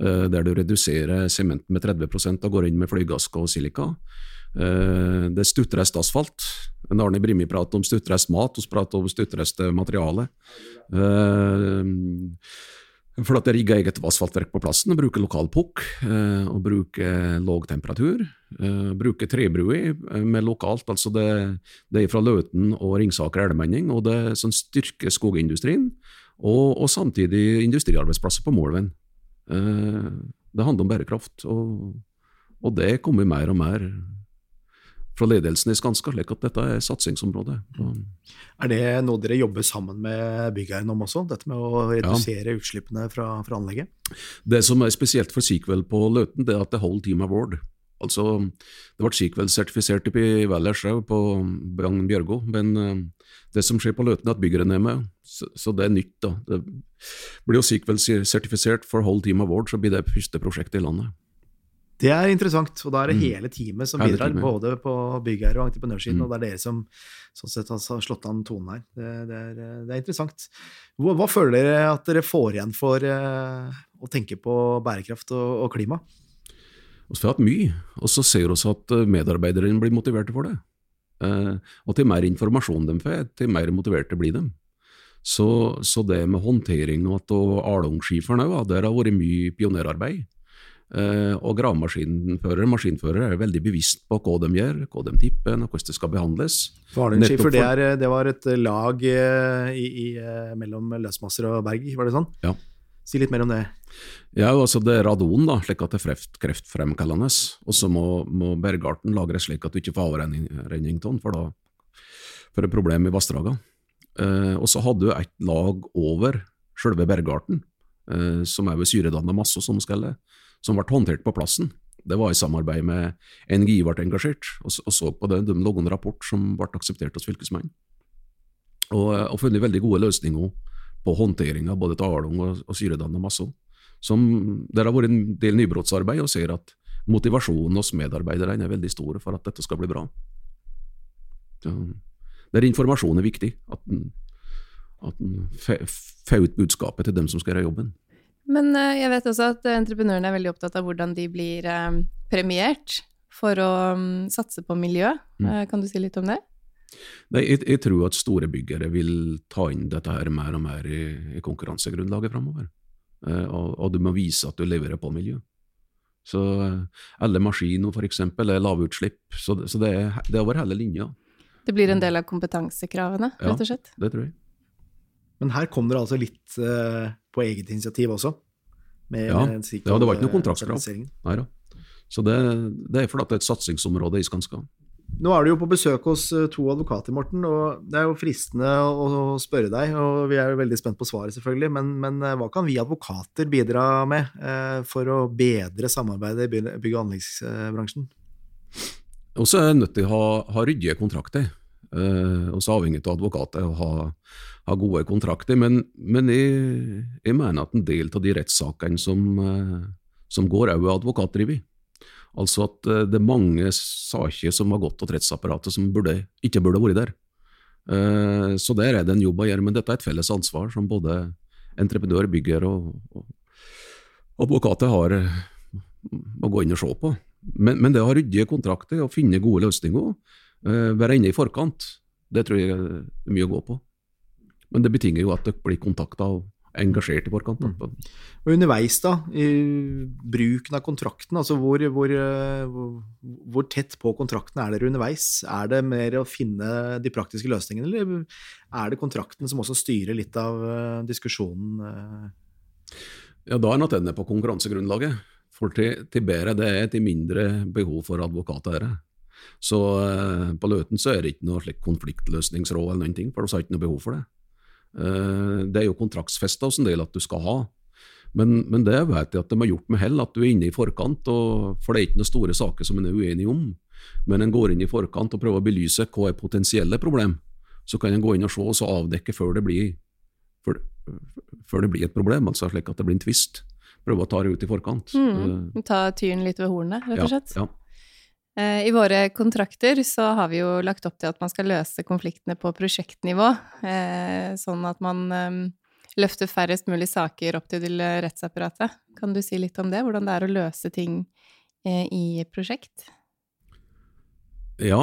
Speaker 1: Eh, der du reduserer sementen med 30% og går inn med flygaske og silika. Eh, det er stuttrest asfalt. En Arne Brimi prater om stuttrest mat, vi prater om stuttrest materiale. Eh, for at det rigger eget asfaltverk på plassen, bruker lokal pukk, eh, og bruker låg temperatur. Eh, bruker trebruer eh, med lokalt, altså det, det er fra Løten og Ringsaker elvemenning, og det som styrker skogindustrien, og, og samtidig industriarbeidsplasser på Målven. Eh, det handler om bærekraft, og, og det kommer mer og mer fra ledelsen i Skanska, slik at dette er satsingsområdet.
Speaker 3: Er det noe dere jobber sammen med byggeieren om også, dette med å redusere ja. utslippene fra, fra, anlegget?
Speaker 1: Det som er spesielt for Sequel på Løten, det er at det holder Team Award. Altså, det ble Sequel-sertifisert i Wellershaug på Brang Bjørgo, men uh, det som skjer på Løten, er at byggeren er med, så, så, det er nytt. da. Det blir jo Sequel-sertifisert for Hold Team Award, så blir det første prosjektet i landet.
Speaker 3: Det er interessant, og da er det mm. hele teamet som bidrar, både på byggherre- og entreprenørsiden, mm. og det er dere som sånn sett har slått an tonen her. Det, det, er, det er, interessant. Hva, hva, føler dere at dere får igjen for uh, å tenke på bærekraft og, og klima?
Speaker 1: Vi har hatt mye, og så ser vi at eh, medarbeiderne blir motiverte for det. Uh, og til mer informasjon de får, til mer motiverte blir de. Så, så det med håndtering og at Alongskiferen òg, der har vært mye pionerarbeid. Uh, og gravemaskinførere maskinførere er veldig bevisst på hva de gjør, hva de tipper, og hvordan det skal behandles.
Speaker 3: Hvalenskifer, det, er, det var et lag uh, i, i, mellom løsmasser og berg, var det sånn?
Speaker 1: Ja.
Speaker 3: Si litt mer om det.
Speaker 1: Ja, altså Det er radon, da, slik at det er kreftfremkallende. Og så må, må bergarten lagres slik at du ikke får avrenning av den, for da får du problem i vassdragene. og så hadde du et lag over selve bergarten, eh, som er ved syredannende masse som skallet, som ble håndtert på plassen. Det var i samarbeid med NGI ble engasjert, og, og så på det. De laget en rapport som ble akseptert hos Fylkesmannen. Og, eh, og funnet veldig gode løsninger på håndteringa av både talung og, og syredanna masse. Som, der har vært en del nybrottsarbeid, og ser at motivasjonen hos medarbeiderne er veldig stor for at dette skal bli bra. Så, der informasjon er viktig, at en får ut budskapet til dem som skal gjøre jobben.
Speaker 2: Men uh, jeg vet også at entreprenørene er veldig opptatt av hvordan de blir uh, premiert for å um, satse på miljø. Mm. Uh, kan du si litt om det?
Speaker 1: Nei, jeg, jeg, tror at store byggere vil ta inn dette her mer og mer i, i konkurransegrunnlaget framover. Og, og, du må vise at du leverer på miljø. Så alle maskiner for eksempel er lavutslipp, så, så det, er, det er over hele linja.
Speaker 2: Det blir en del av kompetansekravene, rett og slett?
Speaker 1: Ja, det tror jeg.
Speaker 3: Men her kom dere altså litt uh, på eget initiativ også?
Speaker 1: Med, ja, med ja, det var ikke noe kontraktskrav. Nei da. Så det, det, er fordi det er et satsingsområde i Skanska.
Speaker 3: Nå er du jo på besøk hos eh, to advokater, Morten, og det er jo fristende å spørre deg, og vi er jo veldig spent på svaret, selvfølgelig, men, men eh, hva kan vi advokater bidra med eh, for å bedre samarbeidet i bygg- og anleggsbransjen?
Speaker 1: Vi er nødt til å ha, ha ryddige kontrakter. Eh, og så avhengig av advokater å ha, ha, gode kontrakter. Men, men jeg, jeg, mener at en del av de rettssakene som, eh, som går, òg er advokatdrevet. Altså at eh, det er mange saker som har gått til rettsapparatet som burde, ikke burde vært der. Eh, så der er det en jobb å gjøre, men dette er et felles ansvar som både entreprenør, bygger og, og advokater har å gå inn og se på. Men, men det å ha ryddige kontrakter og finne gode løsninger, uh, være inne i forkant, det tror jeg er mye å gå på. Men det betinger jo at det blir kontakta og engasjert i forkant. Mm.
Speaker 3: Og underveis, da, i bruken av kontrakten, altså hvor, hvor, hvor, tett på kontrakten er dere underveis? Er det mer å finne de praktiske løsningene, eller er det kontrakten som også styrer litt av uh, diskusjonen? Uh?
Speaker 1: Ja, da er nok den på konkurransegrunnlaget. For til, til bedre det er, til mindre behov for advokater er det. Så uh, på Løten så er det ikke noe slik konfliktløsningsråd eller noen ting, for vi har ikke noe behov for det. Uh, det er jo kontraktsfesta hos en del at du skal ha. Men, men det vet jeg at de har gjort med hell, at du er inne i forkant. Og, for det er ikke noen store saker som en er uenig om. Men en går inn i forkant og prøver å belyse hva er potensielle problem. Så kan en gå inn og se og så avdekke før det blir, før, før det blir et problem, altså slik at det blir en tvist. Prøve å ta det ut i forkant.
Speaker 2: Mm, uh, ta tyren litt ved hornet, rett og slett?
Speaker 1: Ja, ja.
Speaker 2: Eh, I våre kontrakter så har vi jo lagt opp til at man skal løse konfliktene på prosjektnivå, eh, sånn at man ehm, løfter færrest mulig saker opp til rettsapparatet. Kan du si litt om det, hvordan det er å løse ting eh, i prosjekt?
Speaker 1: Ja,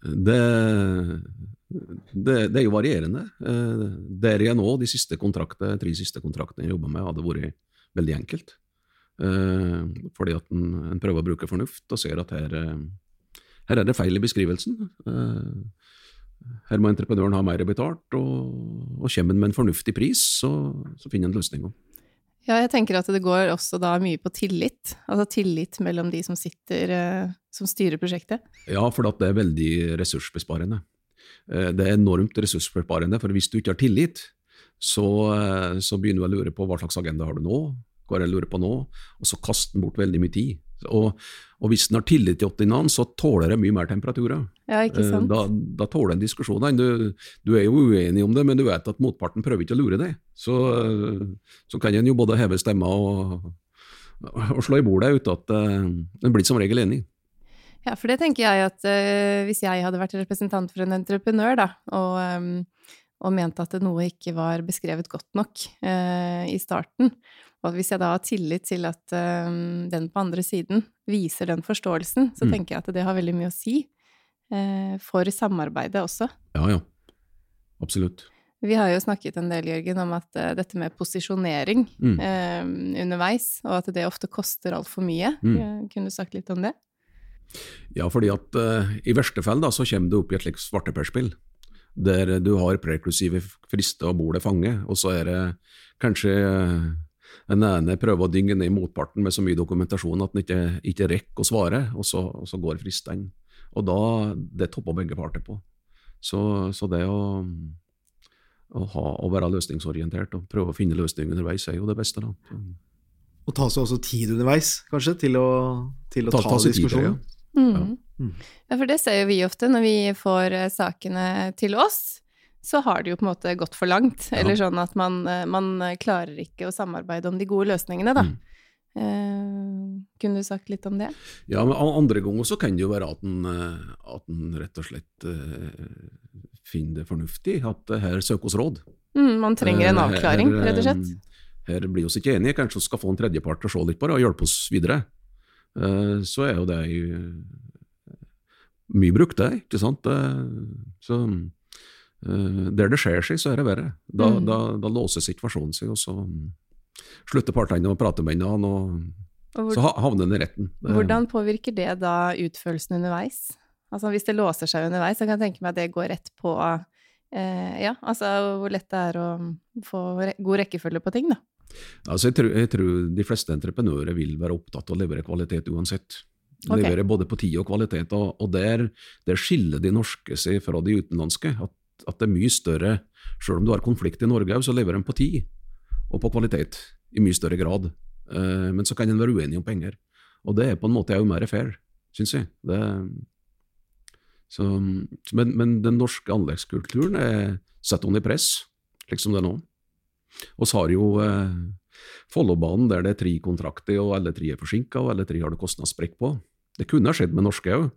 Speaker 1: det, det, det er jo varierende. Der jeg nå, de siste tre siste kontraktene jeg jobba med, hadde vært veldig enkelt. Eh, fordi at en, en, prøver å bruke fornuft og ser at her, eh, her er det feil i beskrivelsen. Eh, her må entreprenøren ha mer betalt, og, og kommer en med en fornuftig pris, så, så finner en løsninger.
Speaker 2: Ja, jeg tenker at det går også da mye på tillit. Altså tillit mellom de som sitter, som styrer prosjektet.
Speaker 1: Ja, for det er veldig ressursbesparende. Det er enormt ressursbesparende, for hvis du ikke har tillit, så, så begynner du å lure på hva slags agenda har du nå, hva jeg lurer på nå, og så kaster den bort veldig mye tid. Og, og hvis den har tillit til optinaen, så tåler det mye mer temperaturer.
Speaker 2: Ja, ikke eh, sant?
Speaker 1: Da, da tåler en diskusjon. Du, du, er jo uenig om det, men du vet at motparten prøver ikke å lure deg. Så, så kan en jo både heve stemma og, og, slå i bordet uten at uh, en blir som regel enig.
Speaker 2: Ja, for det tenker jeg at uh, hvis jeg hadde vært representant for en entreprenør, da, og, um, og mente at noe ikke var beskrevet godt nok uh, i starten, og hvis jeg da har tillit til at um, den på andre siden viser den forståelsen, så mm. tenker jeg at det har veldig mye å si uh, for samarbeidet også.
Speaker 1: Ja, ja. Absolutt.
Speaker 2: Vi har jo snakket en del, Jørgen, om at uh, dette med posisjonering mm. uh, underveis, og at det ofte koster altfor mye. Mm. Kunne du sagt litt om det?
Speaker 1: Ja, fordi at i verste fall da, så kommer du opp i et slikt svarteperspill der du har preklusive frister og bordet fange, og så er det kanskje den ene prøver å dynge ned motparten med så mye dokumentasjon at den ikke, ikke rekker å svare, og så, og så går fristene. Og da, Det topper begge parter på. Så, så det å, å, ha, å være løsningsorientert og prøve å finne løsninger underveis er jo det beste. da.
Speaker 3: Og ta seg også tid underveis, kanskje, til å, til å ta,
Speaker 1: Ta- ta diskusjonen. tid, ja.
Speaker 2: Mm.
Speaker 3: Mm.
Speaker 2: Ja, for det ser jo vi ofte når vi får eh, sakene til oss. Så har det jo på en måte gått for langt.
Speaker 1: Ja.
Speaker 2: Eller sånn at man, eh, man klarer ikke å samarbeide om de gode løsningene, da.
Speaker 1: Mm.
Speaker 2: Eh, kunne du sagt litt om det?
Speaker 1: Ja, men andre ganger så kan det jo være at en, eh, at en rett og slett eh, finner det fornuftig at her søker oss råd.
Speaker 2: Mm, man trenger en
Speaker 1: Eh,
Speaker 2: avklaring,
Speaker 1: her,
Speaker 2: rett og slett.
Speaker 1: eh, Her blir vi oss ikke enige, kanskje vi skal få en tredjepart til å se litt på det og hjelpe oss videre. Eh, Så er jo det eh, mye brukt, det, ikke sant. Eh, Så eh, der det skjer seg, så er det verre. Da,
Speaker 2: Mm.
Speaker 1: da, da låser situasjonen seg, og så mm, slutter partene å prate med hverandre, og
Speaker 2: Og
Speaker 1: så
Speaker 2: hvor,
Speaker 1: så havner den i retten.
Speaker 2: Hvordan påvirker det da utførelsen underveis? Altså hvis det låser seg underveis, så kan jeg tenke meg at det går rett på eh, Ja, altså hvor lett det er å få god rekkefølge på ting, da.
Speaker 1: Altså, jeg, tror, jeg tror de fleste entreprenører vil være opptatt av å levere kvalitet uansett.
Speaker 2: Okay.
Speaker 1: Levere både på tid og kvalitet, og, og der, der skiller de norske seg fra de utenlandske. At, at det er mye større, selv om du har konflikt i Norge, så leverer de på tid og på kvalitet i mye større grad. Eh, men så kan en være uenig om penger, og det er på en måte jo mer fair, syns jeg. Det, så, men, men den norske anleggskulturen er satt under press, slik som det er nå. Vi har jo eh, Follobanen der det er tre kontrakter, og alle tre er forsinka, og alle tre har det kostnadssprekk på. Det kunne ha skjedd med norske òg,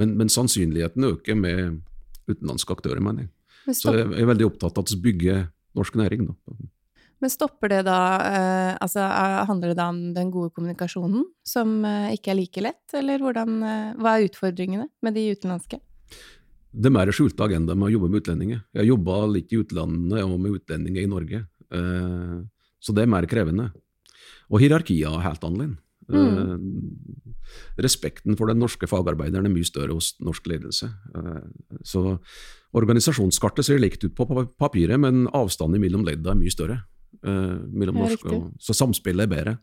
Speaker 1: men, men sannsynligheten øker med utenlandske aktører, mener jeg. Så jeg er veldig opptatt av å bygge norsk næring. Da.
Speaker 2: men stopper det da eh, Altså er- handler det da om den gode kommunikasjonen, som eh, ikke er like lett, eller hvordan eh, Hva er utfordringene med de utenlandske?
Speaker 1: Det er mer skjulte agenda med å jobbe med utlendinger. Jeg har jobba litt i utlandet og med utlendinger i Norge, eh, så det er mer krevende. Og hierarkiet er helt annerledes. Eh, respekten for den norske fagarbeideren er mye større hos norsk ledelse. Eh, så organisasjonskartet ser likt ut på papiret, men avstanden mellom leddene er mye større. eh, mellom
Speaker 2: Ja,
Speaker 1: norske og, så samspillet er bedre.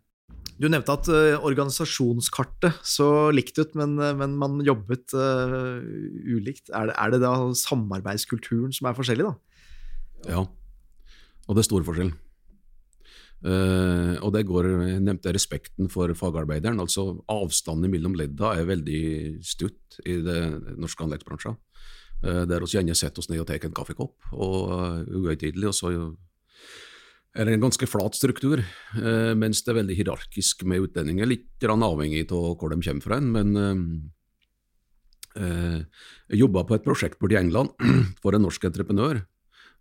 Speaker 3: Du nevnte at uh, organisasjonskartet så likt ut, men, men man jobbet uh, ulikt. Er det, er det da samarbeidskulturen som er forskjellig, da?
Speaker 1: Ja, og det er stor forskjell. Eh, og det går, jeg nevnte respekten for fagarbeideren, altså avstanden mellom ledda er veldig stutt i det norske anleggsbransjen. Uh, der vi gjerne setter oss ned og tar en kaffekopp, og uh, uhøytidelig, og så er det en ganske flat struktur, uh, mens det er veldig hierarkisk med utlendinger, litt avhengig av hvor de kommer fra. Men eh, eh, jeg jobba på et prosjekt borti England for en norsk entreprenør,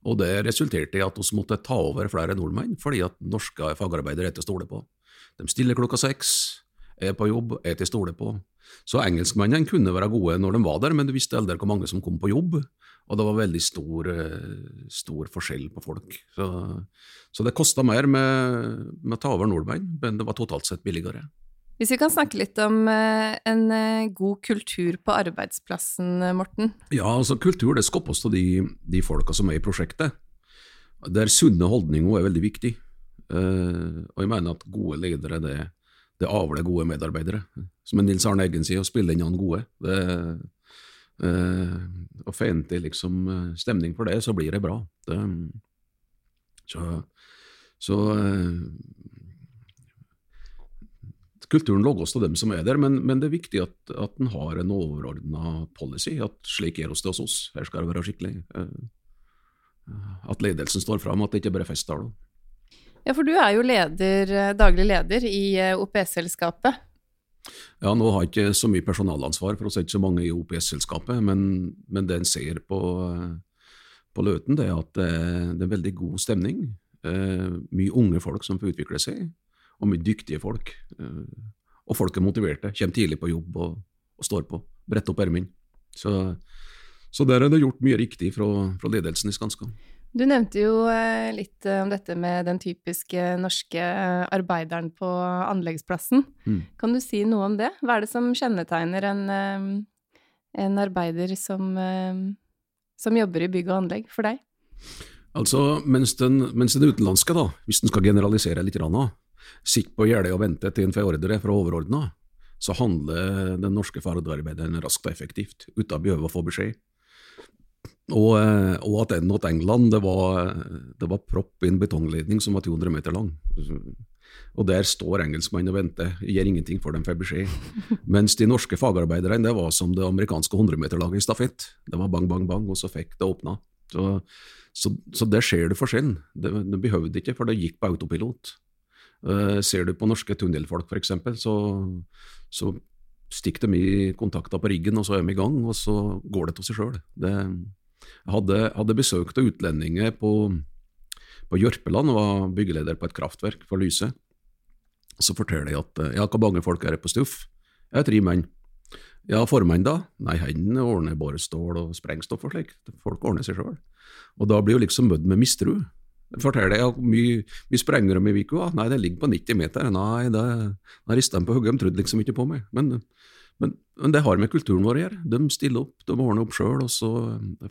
Speaker 1: og det resulterte i at vi måtte ta over flere nordmenn, fordi at norske fagarbeidere er til å stole på. De stiller klokka seks, er på jobb, er til å stole på. Så engelskmennene kunne være gode når de var der, men du visste aldri hvor mange som kom på jobb, og det var veldig stor, eh, stor forskjell på folk. Så, så det kosta mer med, med å ta over nordmenn, men det var totalt sett billigere.
Speaker 2: Hvis vi kan snakke litt om eh, en eh, god kultur på arbeidsplassen, eh, Morten.
Speaker 1: Ja, altså kultur det skapes av de, de folka som er i prosjektet. Der sunne holdninger er veldig viktig. Og jeg mener at gode ledere, det, det avler gode medarbeidere. Som Nils Arne Eggen sier, å spille inn han gode. Det, og får til liksom stemning for det, så blir det bra. Det, så så kulturen lages av dem som er der, men, men det er viktig at, at en har en overordna policy. At slik er hos det hos oss, her skal det være skikkelig. Eh, At ledelsen står fram, at det ikke bare er festtaler.
Speaker 2: Ja, for du er jo leder, eh, daglig leder i eh, OPS-selskapet.
Speaker 1: Ja, nå har jeg ikke så mye personalansvar, for å si ikke så mange i OPS-selskapet, men, men det en ser på, på Løten, det er at det er, er veldig god stemning. Eh, mye unge folk som får utvikle seg, og mye dyktige folk. Eh, og folk er motiverte, kommer tidlig på jobb og, og står på, bretter opp ermene. Så, så der er det gjort mye riktig fra, fra ledelsen i Skanska.
Speaker 2: Du nevnte jo eh, litt eh, om dette med den typiske norske arbeideren på anleggsplassen.
Speaker 1: Mm.
Speaker 2: Kan du si noe om det? Hva er det som kjennetegner en, en arbeider som, som jobber i bygg og anlegg for deg?
Speaker 1: Altså, mens den, mens den utenlandske, da, hvis den skal generalisere litt, sitter på gjerdet og venter til en får ordre fra overordna, så handler den norske fagarbeideren raskt og effektivt, uten å behøve å få beskjed. Og, eh, og at den mot England, det var, det var propp i en betongledning som var 200 meter lang. Og der står engelskmenn og venter, gjør ingenting for dem får beskjed. Mens de norske fagarbeiderne, det var som det amerikanske 100-meterlaget i stafett. Det var bang, bang, bang, og så fikk det åpna. Så, så, så der ser du forskjellen. Det, det behøvde ikke, for det gikk på autopilot. Uh, ser du på norske tunnelfolk f.eks., så, så stikker de i kontakta på riggen, og så er de i gang, og så går det til seg sjøl. Jeg hadde, hadde besøkt av utlendinger på, på Jørpeland, og var byggeleder på et kraftverk for Lyse. Så forteller jeg at ja, hvor mange folk er det på Stuff? Jeg er tre menn. Ja, formann da? Nei, han ordner bare stål og sprengstoff og slik. Folk ordner seg sjøl. Og da blir jo liksom møtt med mistro. Forteller jeg hvor mye, mye sprenger de i Viku? Nei, det ligger på 90 meter. Nei, det, da rister de på hodet, de trodde liksom ikke på meg. Men, men, men, det har med kulturen vår å gjøre. De stiller opp, de ordner opp sjøl, og så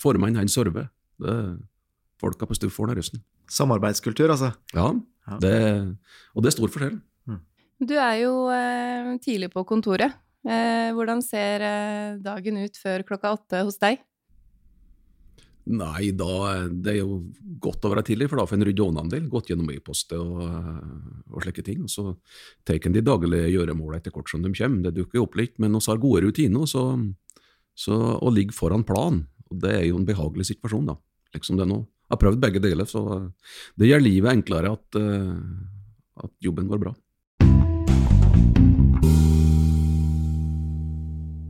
Speaker 1: formann han server. Det folka på Stuff ordner Røsten.
Speaker 3: Samarbeidskultur, altså?
Speaker 1: Ja, det, og det er stor forskjell.
Speaker 2: Du er jo eh, tidlig på kontoret. Eh, hvordan ser eh, dagen ut før klokka åtte hos deg?
Speaker 1: Nei, da, det er jo godt å være tidlig, for da får en rydda unna en del. Gått gjennom e-poster og, og, slike ting. Og så tar en de daglige gjøremålene etter hvert som de kommer. Det dukker opp litt, men vi har gode rutiner så, så, og ligger foran plan. Og Det er jo en behagelig situasjon, da, liksom det nå. Jeg har prøvd begge deler, så det gjør livet enklere at, at jobben går bra.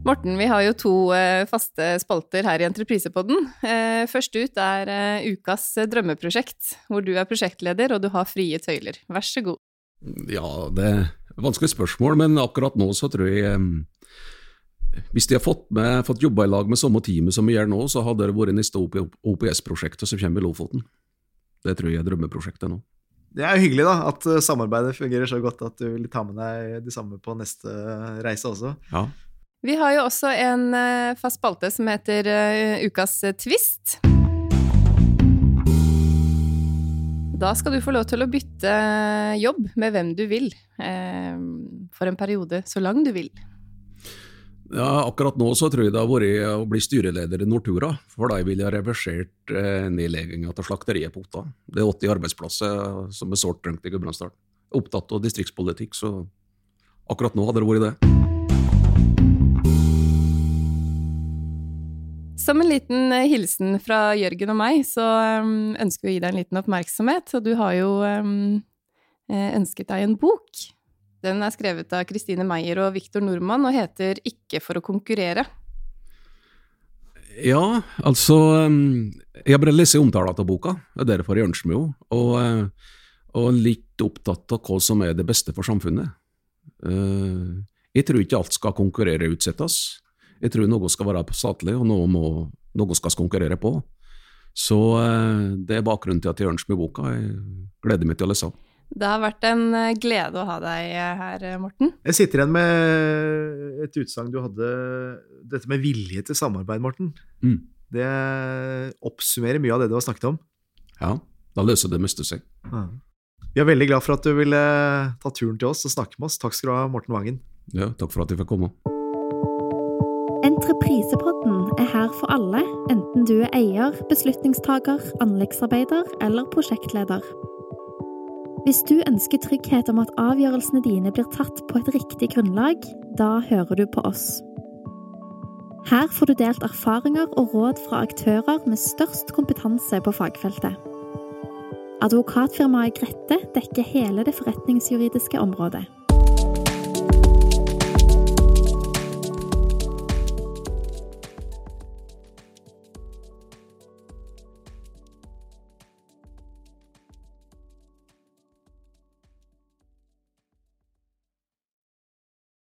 Speaker 2: Morten, vi har jo to eh, faste spalter her i Entreprisepodden. Eh, først ut er eh, ukas drømmeprosjekt, hvor du er prosjektleder og du har frie tøyler. Vær så god.
Speaker 1: Ja, det er vanskelig spørsmål, men akkurat nå så tror jeg hvis de har fått, med, fått jobba i lag med samme teamet som vi gjør nå, så hadde det vært neste OPS-prosjektet som kommer i Lofoten. Det tror jeg er drømmeprosjektet nå.
Speaker 3: Det er jo hyggelig da, at samarbeidet fungerer så godt at du vil ta med deg de samme på neste reise også.
Speaker 1: Ja,
Speaker 2: vi har jo også en uh, fast spalte som heter uh, Ukas twist. Da skal du få lov til å bytte jobb med hvem du vil, for en periode så lang du vil.
Speaker 1: Ja, Akkurat nå så tror jeg det har vært å bli styreleder i Nortura, for de ville ha reversert eh, nedlegginga av slakteriet på Otta. Det er 80 arbeidsplasser som er sårt trengt i Gudbrandsdalen. Opptatt av distriktspolitikk, så akkurat nå hadde det vært det.
Speaker 2: Som en liten eh, hilsen fra Jørgen og meg, så um, ønsker vi å gi deg en liten oppmerksomhet. Og du har jo um, eh, ønsket deg en bok. Den er skrevet av Kristine Meyer og Viktor Nordmann og heter Ikke for å konkurrere.
Speaker 1: Ja, altså um, Jeg har bare lest omtalen av boka, det er derfor jeg ønsker meg henne. Og, og litt opptatt av hva som er det beste for samfunnet. Uh, jeg tror ikke alt skal konkurrere utsettes. Jeg tror noe skal være statlig, og noe, må, noe skal konkurrere på. Så eh, det er bakgrunnen til at jeg ønsker meg boka. Jeg gleder meg til å lese den.
Speaker 2: Det har vært en eh, glede å ha deg eh, her, Morten.
Speaker 3: Jeg sitter igjen med et utsagn du hadde, dette med vilje til samarbeid, Morten.
Speaker 1: Mm.
Speaker 3: Det oppsummerer mye av det du har snakket om.
Speaker 1: Ja, da løser det meste seg.
Speaker 3: Ja. Vi er veldig glad for at du ville ta turen til oss og snakke med oss. Takk skal du ha, Morten Vangen.
Speaker 1: Ja, takk for at jeg fikk komme.
Speaker 4: Entreprisepodden er her for alle, enten du er eier, beslutningstaker, anleggsarbeider eller prosjektleder. Hvis du ønsker trygghet om at avgjørelsene dine blir tatt på et riktig grunnlag, da hører du på oss. Her får du delt erfaringer og råd fra aktører med størst kompetanse på fagfeltet. Advokatfirmaet Grette dekker hele det forretningsjuridiske området.